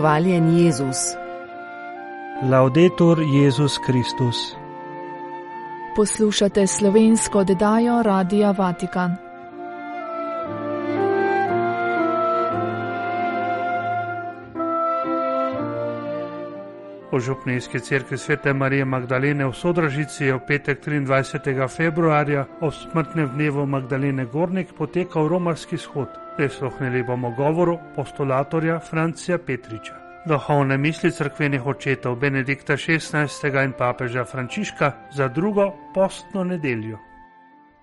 Hvaljen Jezus. Laudetur Jezus Kristus. Poslušate slovensko oddajo Radia Vatikan. Župnijski cerkvi svete Marije Magdalene v Sodražici je v petek 23. februarja ob smrtnem dnevu Magdalene Gornik potekal romarski shod. Prisluhnili bomo govoru postulatorja Francija Petriča. Duhovne misli crkvenih očetov Benedikta XVI. in papeža Frančiška za drugo postno nedeljo.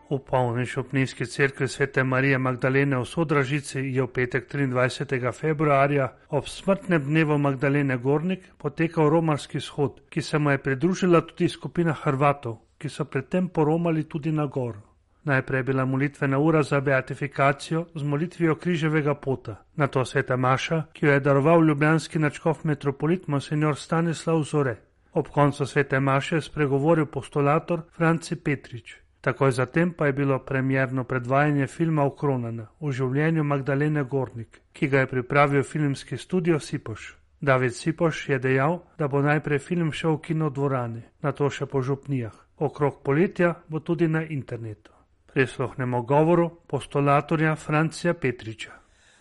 V polni šopnijski cerkvi svete Marije Magdalene v Sodražici je v petek 23. februarja ob smrtnem dnevu Magdalene Gornik potekal romarski shod, ki se mu je pridružila tudi skupina Hrvatov, ki so predtem poromali tudi na gor. Najprej je bila molitvena ura za beatifikacijo z molitvijo križevega pota, na to sveta Maša, ki jo je daroval ljubljanski načkov metropolit Monsignor Stanislav Zore. Ob koncu svete Maše je spregovoril postulator Franci Petrič. Takoj zatem pa je bilo premjerno predvajanje filma Ukronana v življenju Magdalene Gornik, ki ga je pripravil filmski studio Sipoš. David Sipoš je dejal, da bo najprej film šel v kino dvorani, na to še po župnijah. Okrog poletja bo tudi na internetu. Prisluhnemo govoru postulatorja Francija Petriča.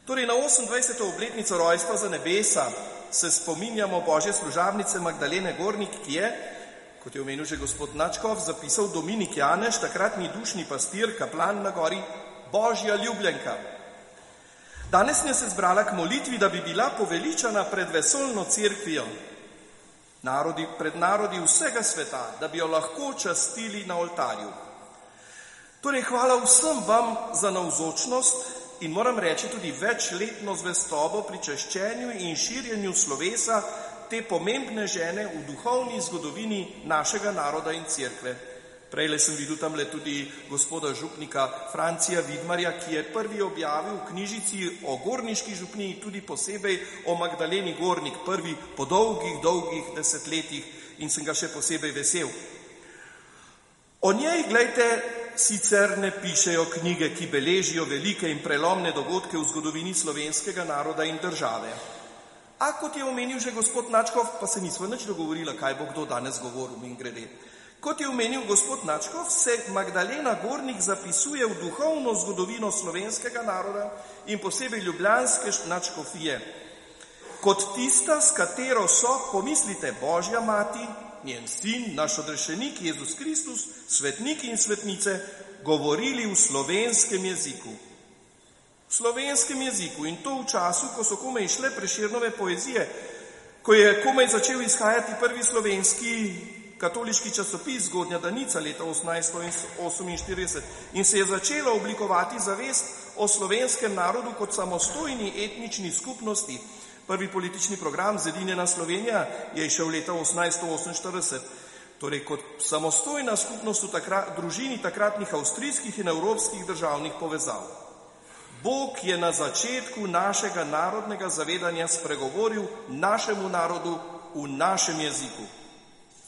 Torej, na 28. obletnico rojstva za nebesa se spominjamo Božje služavnice Magdalene Gornik, ki je, kot je omenil že gospod Načkov, zapisal Dominik Janeš, takratni dušni pastir, kaplan na gori, Božja ljubljenka. Danes je se zbrala k molitvi, da bi bila poveličana pred vesolno cerkvijo, narodi, pred narodi vsega sveta, da bi jo lahko častili na oltarju. Torej, hvala vsem vam za navzočnost in moram reči tudi večletno zvestobo pri češčenju in širjenju slovesa te pomembne žene v duhovni zgodovini našega naroda in cerkve. Prej sem videl tam le tudi gospoda župnika Francija Vidmarja, ki je prvi objavil v knjižici o gorniški župniji tudi posebej o Magdaleni Gornik, prvi po dolgih, dolgih desetletjih in sem ga še posebej vesel. O njej, gledajte, sicer ne pišejo knjige, ki beležijo velike in prelomne dogodke v zgodovini slovenskega naroda in države. A kot je omenil že gospod Načkov, pa se nismo nič dogovorili, kaj bo kdo danes govoril in grede. Kot je omenil gospod Načkov, se Magdalena Gornik zapisuje v duhovno zgodovino slovenskega naroda in posebej ljubljanske načkofije. Kot tista, s katero so, pomislite, Božja mati, njen sin, naš odrešenik Jezus Kristus, svetniki in svetnice, govorili v slovenskem jeziku. Slovenskem jeziku. In to v času, ko so komaj išle preširnove poezije, ko je komaj začel izhajati prvi slovenski katoliški časopis Zgodnja Danica leta 1848 in se je začela oblikovati zavest o slovenskem narodu kot samostojni etnični skupnosti, Prvi politični program Zedinjena Slovenija je išel leta 1848, torej kot samostojna skupnost v takrat, družini takratnih avstrijskih in evropskih državnih povezav. Bog je na začetku našega narodnega zavedanja spregovoril našemu narodu v našem jeziku.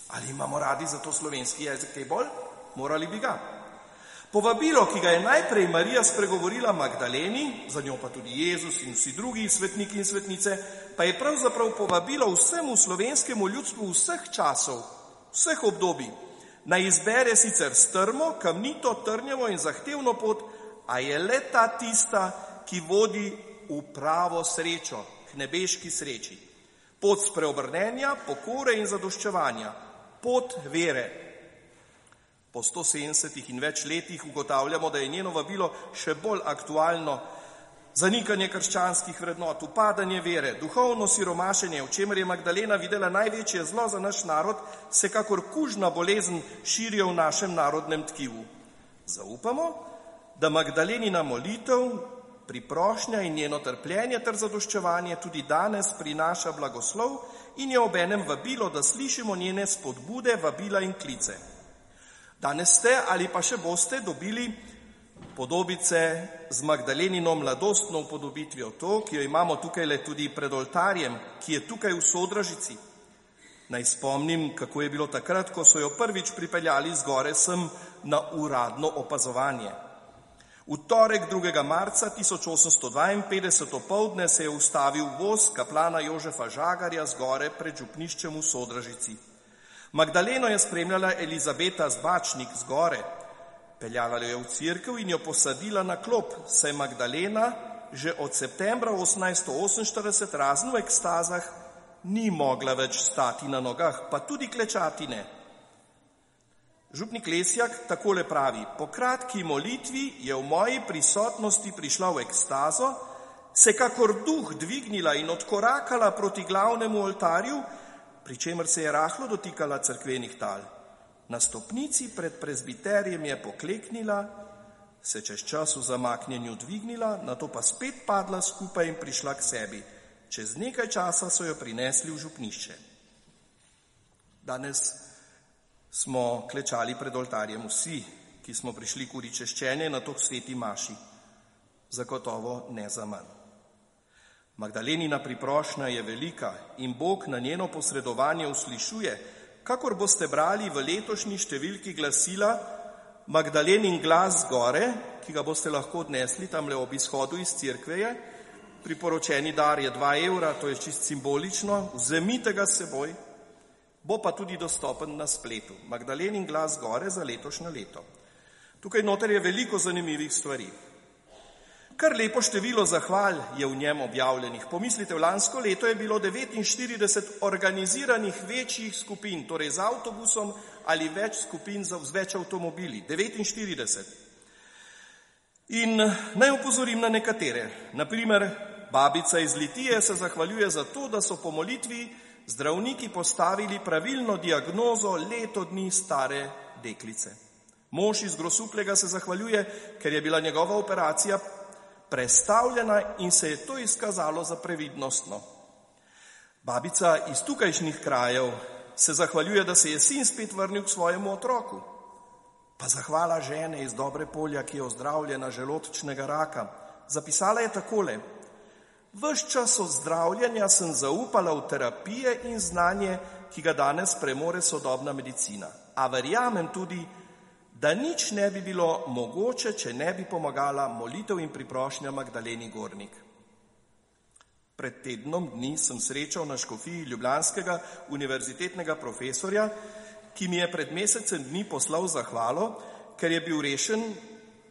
Ali imamo radi za to slovenski jezik kaj bolj? Morali bi ga. Povabilo, ki ga je najprej Marija spregovorila Magdaleni, za njo pa tudi Jezus in vsi drugi svetniki in svetnice, pa je pravzaprav povabilo vsemu slovenskemu ljudstvu vseh časov, vseh obdobij. Naj izbere sicer strmo, kamnito, trnjevo in zahtevno pot, a je le ta tista, ki vodi v pravo srečo, k nebeški sreči. Pot spreobrnenja, pokore in zadoščevanja, pot vere, Po 170 in več letih ugotavljamo, da je njeno vabilo še bolj aktualno. Zanikanje krščanskih vrednot, upadanje vere, duhovno siromašenje, v čemer je Magdalena videla največje zlo za naš narod, se kakor kužna bolezen širijo v našem narodnem tkivu. Zaupamo, da Magdalenina molitev, priprošnja in njeno trpljenje ter zadoščevanje tudi danes prinaša blagoslov in je obenem vabilo, da slišimo njene spodbude, vabila in klice. Danes ste ali pa še boste dobili podobice z Magdalenino mladostno upodobitvijo, to, ki jo imamo tukaj le tudi pred oltarjem, ki je tukaj v Sodražici. Naj spomnim, kako je bilo takrat, ko so jo prvič pripeljali z gore sem na uradno opazovanje. V torek 2. marca 1852 opoldne se je ustavil voz kaplana Jožefa Žagarja z gore pred župniščem v Sodražici. Magdaleno je spremljala Elizabeta Zbačnik z gore. Peljala jo je v crkv in jo posadila na klop, saj Magdalena že od septembra 1848 razen v ekstazah ni mogla več stati na nogah, pa tudi klečati ne. Župnik Lesjak takole pravi, po kratki molitvi je v moji prisotnosti prišla v ekstazo, se kakor duh dvignila in odkorakala proti glavnemu oltarju, pri čemer se je rahlo dotikala crkvenih tal. Na stopnici pred prezbiterijem je pokleknila, se čez čas v zamaknjenju dvignila, na to pa spet padla skupaj in prišla k sebi. Čez nekaj časa so jo prinesli v župnišče. Danes smo klečali pred oltarjem vsi, ki smo prišli kuri češčenje na to sveti maši. Zagotovo ne za manj. Magdalenina priprošnja je velika in Bog na njeno posredovanje uslišuje, kakor boste brali v letošnji številki glasila Magdalenin glas gore, ki ga boste lahko odnesli tamle ob izhodu iz cirkveje. Priporočeni dar je 2 evra, to je čist simbolično, vzemite ga seboj, bo pa tudi dostopen na spletu. Magdalenin glas gore za letošnje leto. Tukaj noter je veliko zanimivih stvari. Kar lepo število zahval je v njem objavljenih. Pomislite, v lansko leto je bilo 49 organiziranih večjih skupin, torej z avtobusom ali več skupin z več avtomobili. 49. In naj upozorim na nekatere. Naprimer, babica iz Litije se zahvaljuje za to, da so po molitvi zdravniki postavili pravilno diagnozo leto dni stare deklice. Mož iz Grosuplega se zahvaljuje, ker je bila njegova operacija prestavljena in se je to izkazalo za previdnostno. Babica iz tukajšnjih krajev se zahvaljuje, da se je sin spet vrnil k svojemu otroku. Pa zahvala žene iz dobre polja, ki je ozdravljena želodčnega raka. Zapisala je takole. Vš čas ozdravljanja sem zaupala v terapije in znanje, ki ga danes premore sodobna medicina. A verjamem tudi, da nič ne bi bilo mogoče, če ne bi pomagala molitev in priprošnja Magdaleni Gornik. Pred tednom dni sem srečal na škofiji ljubljanskega univerzitetnega profesorja, ki mi je pred mesecem dni poslal zahvalo, ker je bil rešen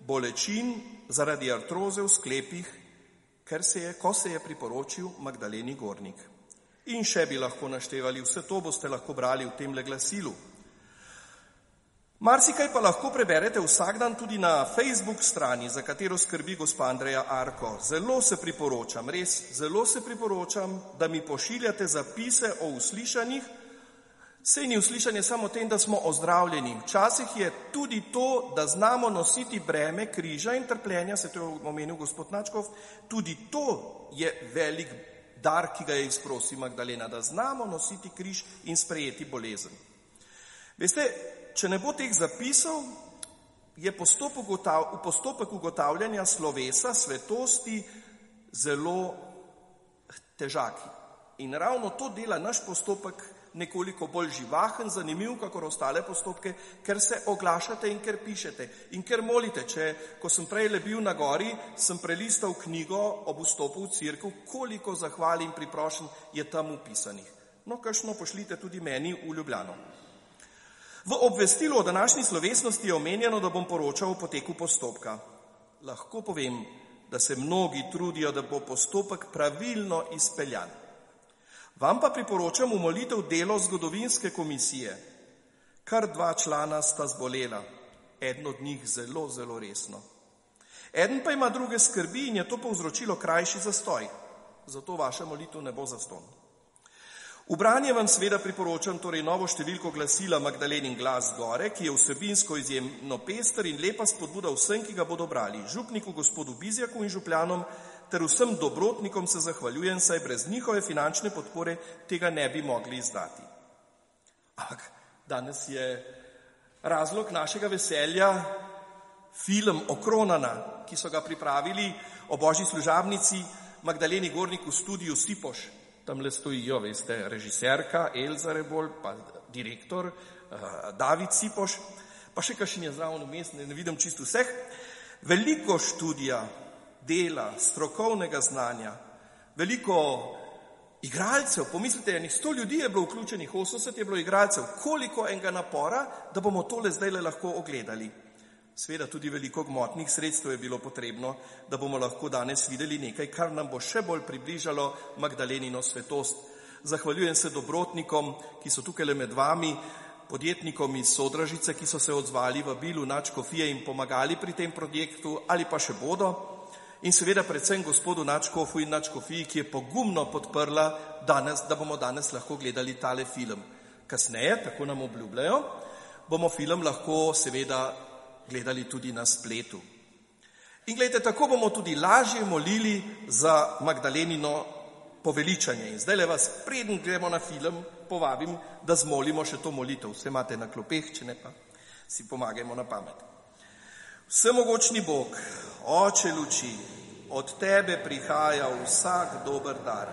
bolečin zaradi artroze v sklepih, ker se je, ko se je priporočil Magdaleni Gornik. In še bi lahko naštevali, vse to boste lahko brali v tem le glasilu. Marsikaj pa lahko preberete vsak dan tudi na Facebook strani, za katero skrbi gospa Andreja Arko. Zelo se priporočam, res zelo se priporočam, da mi pošiljate zapise o uslišanjih. Sej ni uslišanje samo tem, da smo ozdravljeni. Včasih je tudi to, da znamo nositi breme križa in trpljenja, se to je omenil gospod Načkov, tudi to je velik dar, ki ga je izprosil Magdalena, da znamo nositi križ in sprejeti bolezen. Veste, če ne bo teh zapisov, je postopek, ugotav, postopek ugotavljanja slovesa, svetosti zelo težak. In ravno to dela naš postopek nekoliko bolj živahen, zanimiv, kakor ostale postopke, ker se oglašate in ker pišete in ker molite. Če, ko sem prej le bil na gori, sem prelistal knjigo ob vstopu v crkvu, koliko zahval in priprošen je tam upisanih. No, kakšno pošljite tudi meni v Ljubljano. V obvestilu o današnji slovesnosti je omenjeno, da bom poročal o poteku postopka. Lahko povem, da se mnogi trudijo, da bo postopek pravilno izpeljan. Vam pa priporočam umolitev delo zgodovinske komisije. Kar dva člana sta zbolela, eden od njih zelo, zelo resno. Eden pa ima druge skrbi in je to povzročilo krajši zastoj. Zato vaša molitev ne bo zaston. V branje vam seveda priporočam torej novo številko glasila Magdalenin glas gore, ki je vsebinsko izjemno pester in lepa spodbuda vsem, ki ga bodo brali. Župniku gospodu Bizjaku in župljanom ter vsem dobrotnikom se zahvaljujem, saj brez njihove finančne podpore tega ne bi mogli izdati. Ampak danes je razlog našega veselja film Okronana, ki so ga pripravili o božji služabnici Magdaleni Gornik v studiu Sipoš. Tam le stojijo, veste, režiserka Elza Rebol, pa direktor uh, David Cipoš, pa še kakšen je zraven vmes, ne, ne vidim čisto vseh. Veliko študija, dela, strokovnega znanja, veliko igralcev, pomislite, enih sto ljudi je bilo vključenih, 80 je bilo igralcev, koliko enega napora, da bomo tole zdaj le lahko ogledali. Sveda tudi veliko gmotnih sredstev je bilo potrebno, da bomo lahko danes videli nekaj, kar nam bo še bolj približalo Magdalenino svetost. Zahvaljujem se dobrotnikom, ki so tukaj le med vami, podjetnikom iz Sodražice, ki so se odzvali v Bilu Načkofije in pomagali pri tem projektu ali pa še bodo in seveda predvsem gospodu Načkofu in Načkofiji, ki je pogumno podprla, danes, da bomo danes lahko gledali tale film. Kasneje, tako nam obljubljajo, bomo film lahko seveda gledali tudi na spletu. In gledajte, tako bomo tudi lažje molili za Magdalenino poveličanje. In zdaj le vas, preden gremo na film, povabim, da zmolimo še to molitev. Vse imate na klopeh, če ne pa si pomagajmo na pamet. Vsemogočni Bog, Oče luči, od tebe prihaja vsak dober dar.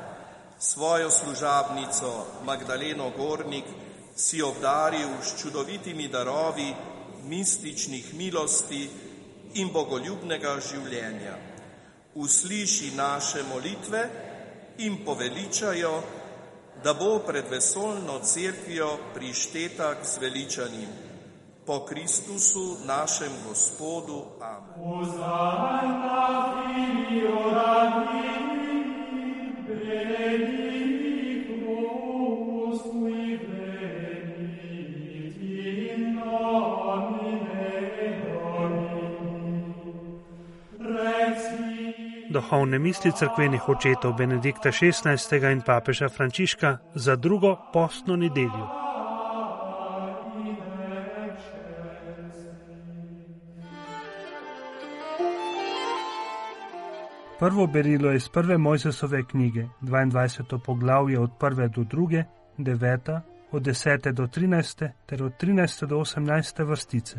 Svojo služabnico Magdaleno Gornik si obdaril s čudovitimi darovi mističnih milosti in bogoljubnega življenja. Usliši naše molitve in poveličajo, da bo pred vesolno cerkvijo prišteta k zveličanim po Kristusu, našem Gospodu. Amen. Duhovne misli crkvenih očetov Benedikta XVI. in papeža Frančiška za drugo postno nedeljo. Prvo berilo je iz prve Mojzesove knjige, 22. poglavje od 1. do 2., 9. od 10. do 13. ter od 13. do 18. vrstice.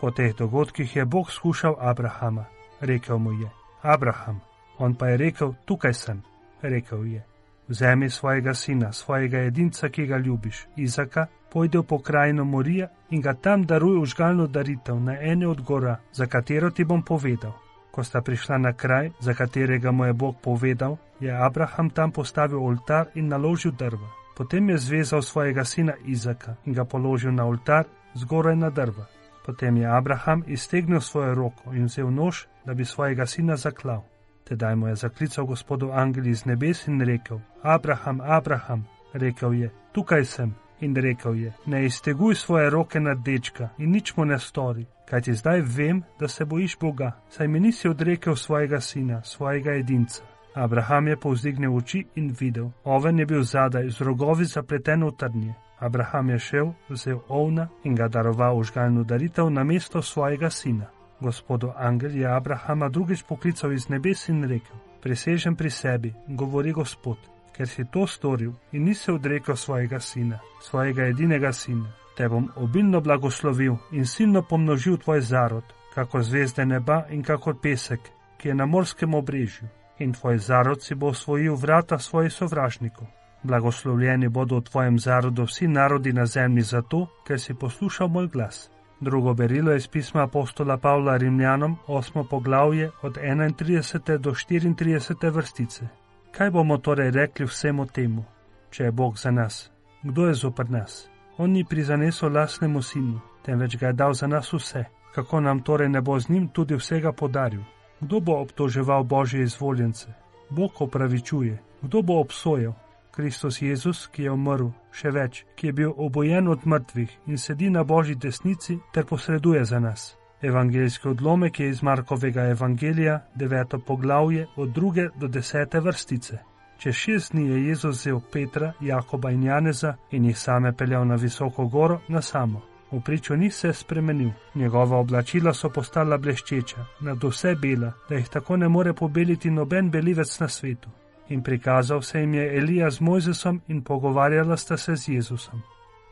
Po teh dogodkih je Bog skušal Abrahama. Rekel mu je: Abraham, on pa je rekel: Tukaj sem. Rekel je: Vzemi svojega sina, svojega edinca, ki ga ljubiš, Izaka, pojdi v pokrajino Morija in ga tam daruj užgalno daritev na ene od gora, za katero ti bom povedal. Ko sta prišla na kraj, za katerega mu je Bog povedal, je Abraham tam postavil oltar in naložil drva. Potem je zvezal svojega sina Izaka in ga položil na oltar zgoraj na drva. Potem je Abraham iztegnil svojo roko in vzel nož, da bi svojega sina zaklal. Tedaj mu je zaklical gospodu angel iz nebes in rekel: Abraham, Abraham, rekel je: Tukaj sem. In rekel je: Ne izteguj svoje roke nad dečka in nič mu ne stori, kajti zdaj vem, da se bojiš Boga, saj mi nisi odrekel svojega sina, svojega edinca. Abraham je povzdignil oči in videl, oven je bil zadaj, z rogovi zapleten v trnje. Abraham je šel, vzel ovna in ga daroval v žgalno daritev na mesto svojega sina. Gospodo Angel je Abrahama drugič poklical iz nebes in rekel: Presežem pri sebi, govori Gospod, ker si to storil in nisi odrekel svojega sina, svojega edinega sina te bom obilno blagoslovil in silno pomnožil tvoj zarod, kako zvezde neba in kako pesek, ki je na morskem obrežju, in tvoj zarod si bo osvojil vrata svojih sovražnikov. Blagoslovljeni bodo v tvojem zarodu vsi narodi na zemlji zato, ker si poslušal moj glas. Drugo berilo je iz pisma apostola Pavla Rimljanom, osmo poglavje od 31. do 34. vrstice. Kaj bomo torej rekli vsemu temu, če je Bog za nas? Kdo je zopr nas? On ni prizanesel lastnemu sinu, temveč ga je dal za nas vse. Kako nam torej ne bo z njim tudi vsega podaril? Kdo bo obtoževal božje izvoljence? Bog opravičuje. Kdo bo obsojal? Kristus Jezus, ki je umrl, še več, ki je bil obojen od mrtvih in sedi na božji desnici ter posreduje za nas. Evangeljski odlomek je iz Markovega evangelija, deveto poglavje, od druge do desete vrstice. Čez šest dni je Jezus vzel Petra, Jakoba in Janeza in jih same peljal na visoko goro, na samo. V priču ni se spremenil, njegova oblačila so postala bleščeča, nad vse bela, da jih tako ne more pobeliti noben belivec na svetu. In prikazal se jim je Elija z Mojzesom in pogovarjala sta se z Jezusom.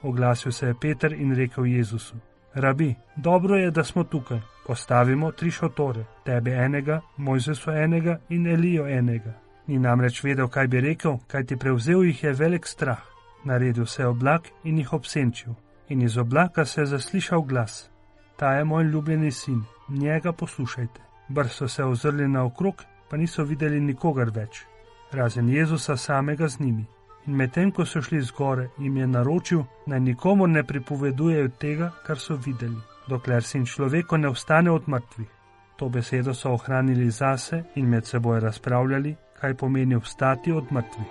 Oglasil se je Peter in rekel Jezusu: Rabi, dobro je, da smo tukaj. Postavimo tri šotore, tebe enega, Mojzesu enega in Elijo enega. Ni namreč vedel, kaj bi rekel, kaj ti prevzel jih je velik strah. Naredil se je oblak in jih obsenčil, in iz oblaka se je zaslišal glas: ta je moj ljubljeni sin, njega poslušajte. Brž so se ozrli naokrog, pa niso videli nikogar več, razen Jezusa samega z njimi. In medtem, ko so šli zgore, jim je naročil, naj nikomu ne pripovedujejo tega, kar so videli, dokler sin človeka ne vstane od mrtvih. To besedo so ohranili zase in med seboj razpravljali, kaj pomeni vstati od mrtvih.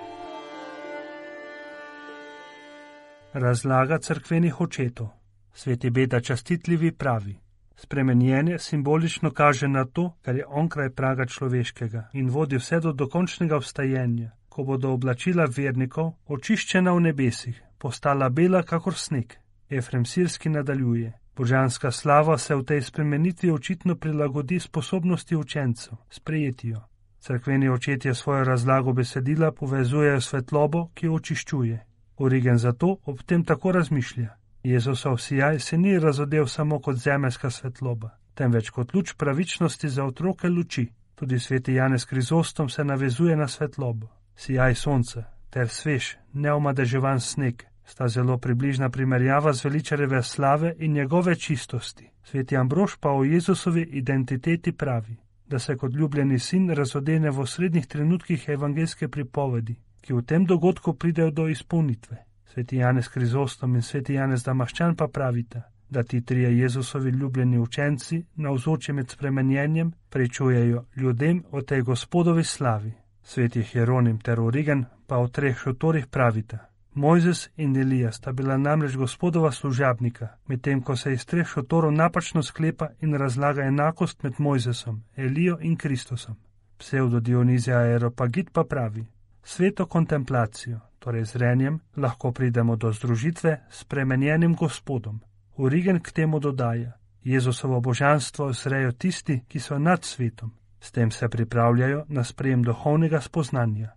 Razlaga crkvenih očetov. Sveti Beda častitljivi pravi: Spremenjenje simbolično kaže na to, kar je onkraj praga človeškega in vodi vse do dokončnega vstajenja, ko bodo oblačila vernikov, očiščena v nebesih, postala bela kakor sneg. Efrem Sirski nadaljuje: Božanska slava se v tej spremenitvi očitno prilagodi sposobnosti učencev, sprejeti jo. Cerkveni očetje svojo razlago besedila povezujejo svetlobo, ki očiščuje. Origen zato ob tem tako razmišlja. Jezusov sijaj se ni razodel samo kot zemeljska svetloba, temveč kot luč pravičnosti za otroke luči. Tudi sveti Janez Krizostom se navezuje na svetlobo. Sijaj sonca ter svež, neomadeževan sneg sta zelo približna primerjava zveličareve slave in njegove čistosti. Sveti Ambrož pa o Jezusovi identiteti pravi, da se kot ljubljeni sin razodene v srednjih trenutkih evangelske pripovedi, ki v tem dogodku pridejo do izpolnitve. Sveti Janez Krizostom in sveti Janez Damaščan pa pravita, da ti trije Jezusovi ljubljeni učenci na vzoče med spremenjenjem prečujejo ljudem o tej gospodovi slavi. Sveti Hieronim ter Origen pa o treh šotorih pravita, Mojzes in Elija sta bila namreč gospodova služabnika, medtem ko se iz treh šotorov napačno sklepa in razlaga enakost med Mojzesom, Elijo in Kristusom. Pseudo Dionizija Aeropagit pa pravi: Sveto kontemplacijo, torej z renjem, lahko pridemo do združitve s premenjenim gospodom. Urigen k temu dodaja: Jezusovo božanstvo zrejo tisti, ki so nad svetom, s tem se pripravljajo na sprejem duhovnega spoznanja.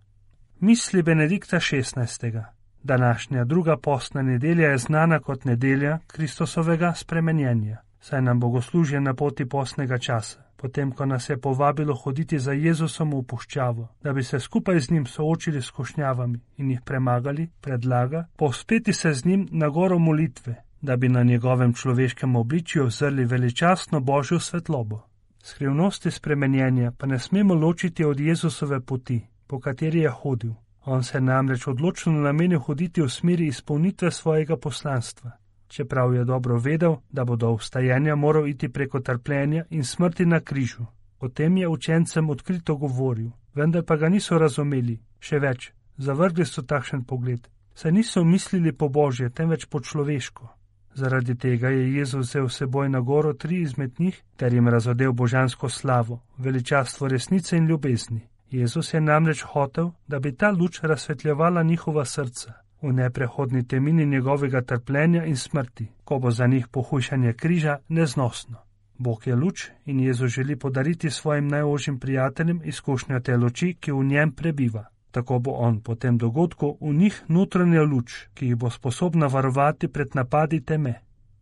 Misli Benedikta XVI. Današnja druga postna nedelja je znana kot nedelja Kristusovega spremenjenja, saj nam bogoslužje na poti postnega časa, potem ko nas je povabilo hoditi za Jezusom v puščavo, da bi se skupaj z njim soočili s košnjavami in jih premagali, predlaga povspeti se z njim na goro molitve, da bi na njegovem človeškem obličju zrli veličastno božjo svetlobo. Skrivnosti spremenjenja pa ne smemo ločiti od Jezusove poti, po kateri je hodil On se namreč odločno namenil hoditi v smeri izpolnitve svojega poslanstva, čeprav je dobro vedel, da bo do vstajanja moral iti preko trpljenja in smrti na križu. O tem je učencem odkrito govoril, vendar pa ga niso razumeli, še več, zavrgli so takšen pogled, saj niso mislili po božje, temveč po človeško. Zaradi tega je Jezus vzel seboj na goro tri izmed njih ter jim razodel božansko slavo, veličastvo resnice in ljubezni. Jezus je namreč hotel, da bi ta luč razsvetljevala njihova srca v neprehodni temini njegovega trpljenja in smrti, ko bo za njih pohujšanje križa neznosno. Bog je luč in Jezus želi podariti svojim najožjim prijateljem izkušnjo te luči, ki v njem prebiva. Tako bo on po tem dogodku v njih notranja luč, ki jih bo sposobna varovati pred napadi teme.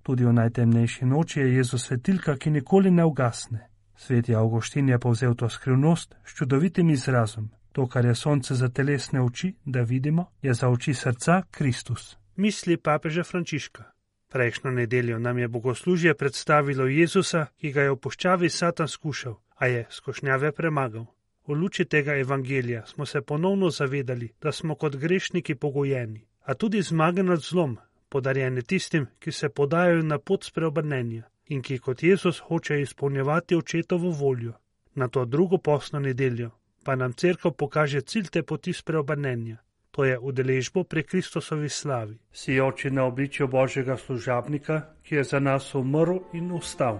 Tudi v najtemnejši noči je Jezus svetilka, ki nikoli ne ugasne. Sveti Augustin je povzel to skrivnost s čudovitim izrazom: To, kar je sonce za telesne oči, da vidimo, je za oči srca Kristus. Misli papeža Frančiška. Prejšnjo nedeljo nam je bogoslužje predstavilo Jezusa, ki ga je v poščavi Satan skušal, a je skošnjave premagal. V luči tega evangelija smo se ponovno zavedali, da smo kot grešniki pogojeni, a tudi zmage nad zlom, podarjene tistim, ki se podajajo na pot spreobrnenja in ki kot Jezus hoče izpolnjevati očetovo voljo. Na to drugo posno nedeljo pa nam crkva pokaže cilj te poti spreobrnenja, to je udeležbo pri Kristusovi slavi. Si oči na obličju Božjega služabnika, ki je za nas umrl in ustal.